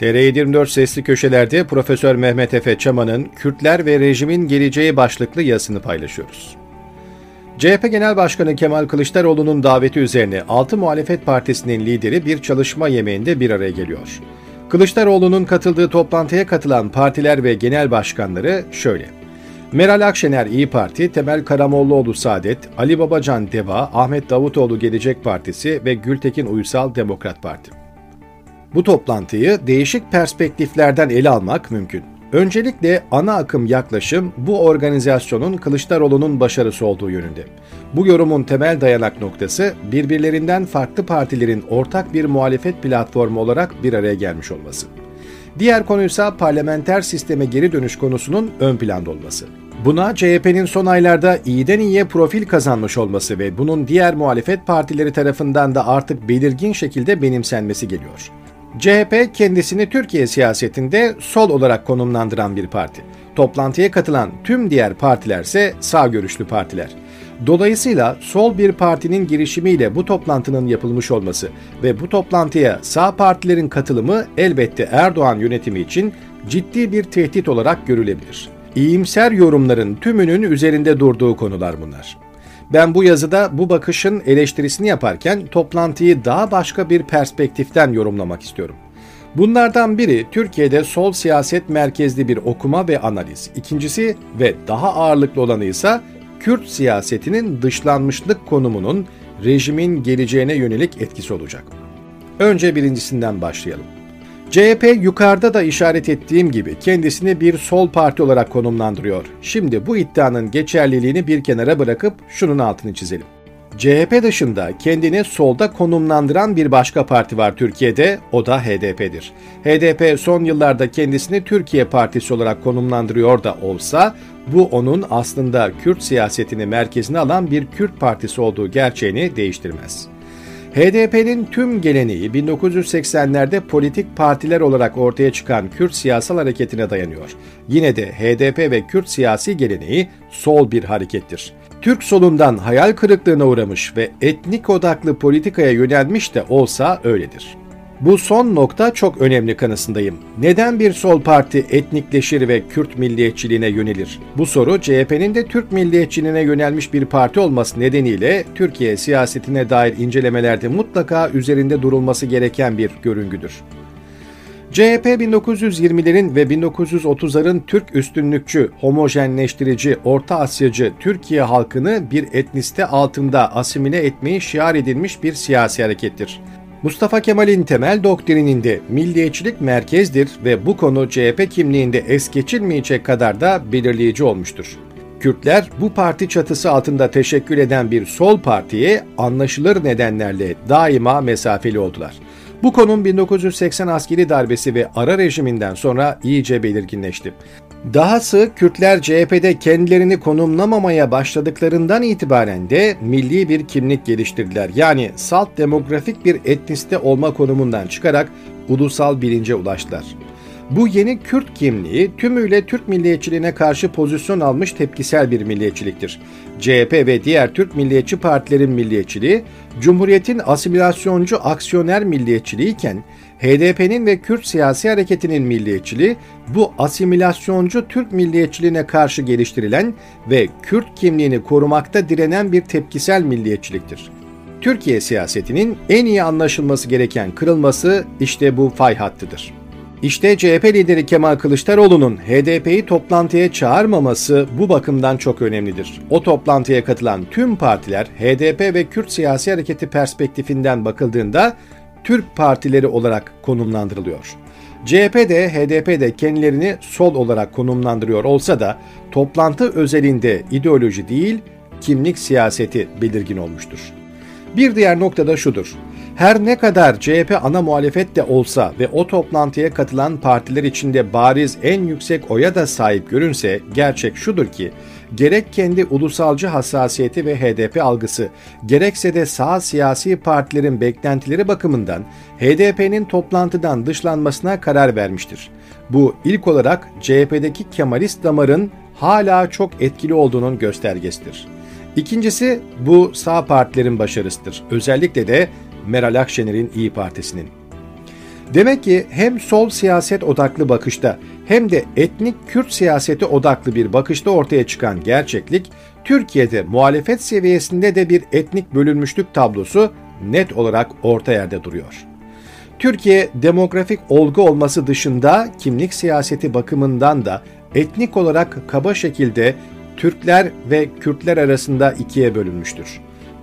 TR24 sesli köşelerde Profesör Mehmet Efe Çaman'ın Kürtler ve Rejimin Geleceği başlıklı yazısını paylaşıyoruz. CHP Genel Başkanı Kemal Kılıçdaroğlu'nun daveti üzerine 6 muhalefet partisinin lideri bir çalışma yemeğinde bir araya geliyor. Kılıçdaroğlu'nun katıldığı toplantıya katılan partiler ve genel başkanları şöyle. Meral Akşener İyi Parti, Temel Karamollaoğlu Saadet, Ali Babacan Deva, Ahmet Davutoğlu Gelecek Partisi ve Gültekin Uysal Demokrat Parti. Bu toplantıyı değişik perspektiflerden ele almak mümkün. Öncelikle ana akım yaklaşım bu organizasyonun Kılıçdaroğlu'nun başarısı olduğu yönünde. Bu yorumun temel dayanak noktası birbirlerinden farklı partilerin ortak bir muhalefet platformu olarak bir araya gelmiş olması. Diğer konuysa parlamenter sisteme geri dönüş konusunun ön planda olması. Buna CHP'nin son aylarda iyiden iyiye profil kazanmış olması ve bunun diğer muhalefet partileri tarafından da artık belirgin şekilde benimsenmesi geliyor. CHP kendisini Türkiye siyasetinde sol olarak konumlandıran bir parti. Toplantıya katılan tüm diğer partiler ise sağ görüşlü partiler. Dolayısıyla sol bir partinin girişimiyle bu toplantının yapılmış olması ve bu toplantıya sağ partilerin katılımı elbette Erdoğan yönetimi için ciddi bir tehdit olarak görülebilir. İyimser yorumların tümünün üzerinde durduğu konular bunlar. Ben bu yazıda bu bakışın eleştirisini yaparken toplantıyı daha başka bir perspektiften yorumlamak istiyorum. Bunlardan biri Türkiye'de sol siyaset merkezli bir okuma ve analiz. İkincisi ve daha ağırlıklı olanı ise Kürt siyasetinin dışlanmışlık konumunun rejimin geleceğine yönelik etkisi olacak. Önce birincisinden başlayalım. CHP yukarıda da işaret ettiğim gibi kendisini bir sol parti olarak konumlandırıyor. Şimdi bu iddianın geçerliliğini bir kenara bırakıp şunun altını çizelim. CHP dışında kendini solda konumlandıran bir başka parti var Türkiye'de, o da HDP'dir. HDP son yıllarda kendisini Türkiye Partisi olarak konumlandırıyor da olsa, bu onun aslında Kürt siyasetini merkezine alan bir Kürt partisi olduğu gerçeğini değiştirmez. HDP'nin tüm geleneği 1980'lerde politik partiler olarak ortaya çıkan Kürt siyasal hareketine dayanıyor. Yine de HDP ve Kürt siyasi geleneği sol bir harekettir. Türk solundan hayal kırıklığına uğramış ve etnik odaklı politikaya yönelmiş de olsa öyledir. Bu son nokta çok önemli kanısındayım. Neden bir sol parti etnikleşir ve Kürt milliyetçiliğine yönelir? Bu soru CHP'nin de Türk milliyetçiliğine yönelmiş bir parti olması nedeniyle Türkiye siyasetine dair incelemelerde mutlaka üzerinde durulması gereken bir görüngüdür. CHP 1920'lerin ve 1930'ların Türk üstünlükçü, homojenleştirici, Orta Asyacı Türkiye halkını bir etniste altında asimile etmeyi şiar edilmiş bir siyasi harekettir. Mustafa Kemal'in temel doktrininde milliyetçilik merkezdir ve bu konu CHP kimliğinde es geçilmeyecek kadar da belirleyici olmuştur. Kürtler bu parti çatısı altında teşekkül eden bir sol partiye anlaşılır nedenlerle daima mesafeli oldular. Bu konum 1980 askeri darbesi ve ara rejiminden sonra iyice belirginleşti. Dahası Kürtler CHP'de kendilerini konumlamamaya başladıklarından itibaren de milli bir kimlik geliştirdiler. Yani salt demografik bir etniste olma konumundan çıkarak ulusal bilince ulaştılar. Bu yeni Kürt kimliği tümüyle Türk milliyetçiliğine karşı pozisyon almış tepkisel bir milliyetçiliktir. CHP ve diğer Türk milliyetçi partilerin milliyetçiliği, Cumhuriyet'in asimilasyoncu aksiyoner milliyetçiliği iken HDP'nin ve Kürt siyasi hareketinin milliyetçiliği bu asimilasyoncu Türk milliyetçiliğine karşı geliştirilen ve Kürt kimliğini korumakta direnen bir tepkisel milliyetçiliktir. Türkiye siyasetinin en iyi anlaşılması gereken kırılması işte bu fay hattıdır. İşte CHP lideri Kemal Kılıçdaroğlu'nun HDP'yi toplantıya çağırmaması bu bakımdan çok önemlidir. O toplantıya katılan tüm partiler HDP ve Kürt siyasi hareketi perspektifinden bakıldığında Türk partileri olarak konumlandırılıyor. CHP de HDP de kendilerini sol olarak konumlandırıyor olsa da toplantı özelinde ideoloji değil, kimlik siyaseti belirgin olmuştur. Bir diğer nokta da şudur. Her ne kadar CHP ana muhalefet de olsa ve o toplantıya katılan partiler içinde bariz en yüksek oya da sahip görünse gerçek şudur ki gerek kendi ulusalcı hassasiyeti ve HDP algısı, gerekse de sağ siyasi partilerin beklentileri bakımından HDP'nin toplantıdan dışlanmasına karar vermiştir. Bu ilk olarak CHP'deki Kemalist damarın hala çok etkili olduğunun göstergesidir. İkincisi bu sağ partilerin başarısıdır. Özellikle de Meral Akşener'in İyi Partisi'nin. Demek ki hem sol siyaset odaklı bakışta hem de etnik Kürt siyaseti odaklı bir bakışta ortaya çıkan gerçeklik, Türkiye'de muhalefet seviyesinde de bir etnik bölünmüşlük tablosu net olarak orta yerde duruyor. Türkiye demografik olgu olması dışında kimlik siyaseti bakımından da etnik olarak kaba şekilde Türkler ve Kürtler arasında ikiye bölünmüştür.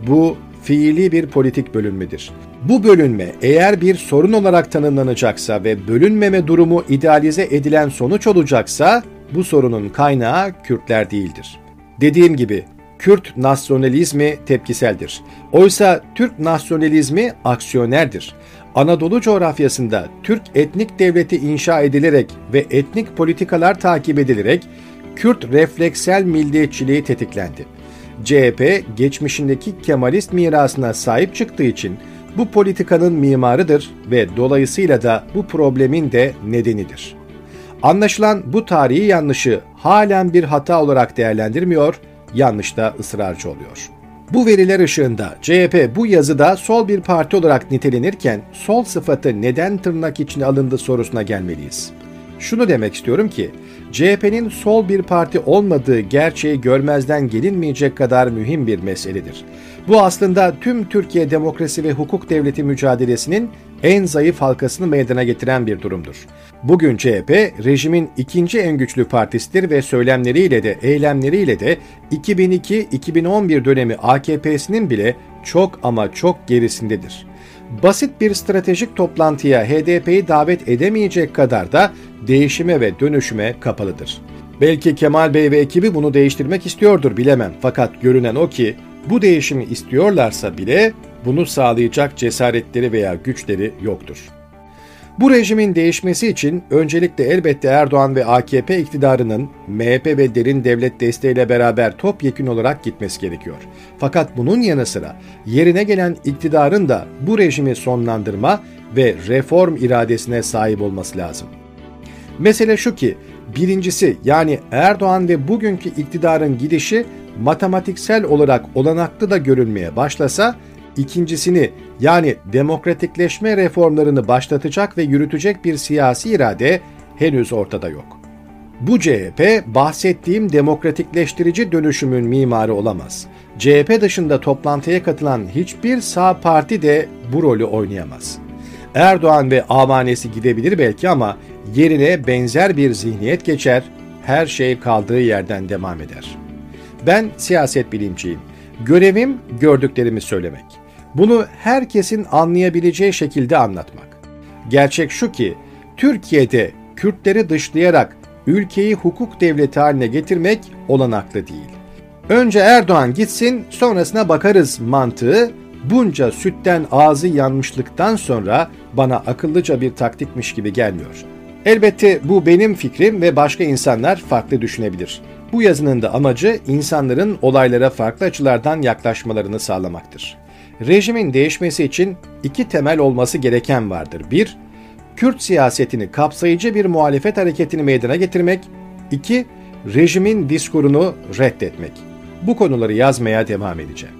Bu fiili bir politik bölünmedir. Bu bölünme eğer bir sorun olarak tanımlanacaksa ve bölünmeme durumu idealize edilen sonuç olacaksa bu sorunun kaynağı Kürtler değildir. Dediğim gibi Kürt nasyonalizmi tepkiseldir. Oysa Türk nasyonalizmi aksiyonerdir. Anadolu coğrafyasında Türk etnik devleti inşa edilerek ve etnik politikalar takip edilerek Kürt refleksel milliyetçiliği tetiklendi. CHP geçmişindeki Kemalist mirasına sahip çıktığı için bu politikanın mimarıdır ve dolayısıyla da bu problemin de nedenidir. Anlaşılan bu tarihi yanlışı halen bir hata olarak değerlendirmiyor, yanlışta ısrarcı oluyor. Bu veriler ışığında CHP bu yazıda sol bir parti olarak nitelenirken sol sıfatı neden tırnak içine alındı sorusuna gelmeliyiz. Şunu demek istiyorum ki CHP'nin sol bir parti olmadığı gerçeği görmezden gelinmeyecek kadar mühim bir meseledir. Bu aslında tüm Türkiye demokrasi ve hukuk devleti mücadelesinin en zayıf halkasını meydana getiren bir durumdur. Bugün CHP, rejimin ikinci en güçlü partisidir ve söylemleriyle de eylemleriyle de 2002-2011 dönemi AKP'sinin bile çok ama çok gerisindedir. Basit bir stratejik toplantıya HDP'yi davet edemeyecek kadar da değişime ve dönüşüme kapalıdır. Belki Kemal Bey ve ekibi bunu değiştirmek istiyordur bilemem fakat görünen o ki bu değişimi istiyorlarsa bile bunu sağlayacak cesaretleri veya güçleri yoktur. Bu rejimin değişmesi için öncelikle elbette Erdoğan ve AKP iktidarının MHP ve derin devlet desteğiyle beraber topyekün olarak gitmesi gerekiyor. Fakat bunun yanı sıra yerine gelen iktidarın da bu rejimi sonlandırma ve reform iradesine sahip olması lazım. Mesele şu ki, birincisi yani Erdoğan ve bugünkü iktidarın gidişi matematiksel olarak olanaklı da görünmeye başlasa, ikincisini yani demokratikleşme reformlarını başlatacak ve yürütecek bir siyasi irade henüz ortada yok. Bu CHP bahsettiğim demokratikleştirici dönüşümün mimarı olamaz. CHP dışında toplantıya katılan hiçbir sağ parti de bu rolü oynayamaz. Erdoğan ve avanesi gidebilir belki ama yerine benzer bir zihniyet geçer, her şey kaldığı yerden devam eder. Ben siyaset bilimciyim. Görevim gördüklerimi söylemek. Bunu herkesin anlayabileceği şekilde anlatmak. Gerçek şu ki Türkiye'de Kürtleri dışlayarak ülkeyi hukuk devleti haline getirmek olanaklı değil. Önce Erdoğan gitsin, sonrasına bakarız mantığı bunca sütten ağzı yanmışlıktan sonra bana akıllıca bir taktikmiş gibi gelmiyor. Elbette bu benim fikrim ve başka insanlar farklı düşünebilir. Bu yazının da amacı insanların olaylara farklı açılardan yaklaşmalarını sağlamaktır. Rejimin değişmesi için iki temel olması gereken vardır. Bir, Kürt siyasetini kapsayıcı bir muhalefet hareketini meydana getirmek. İki, rejimin diskurunu reddetmek. Bu konuları yazmaya devam edeceğim.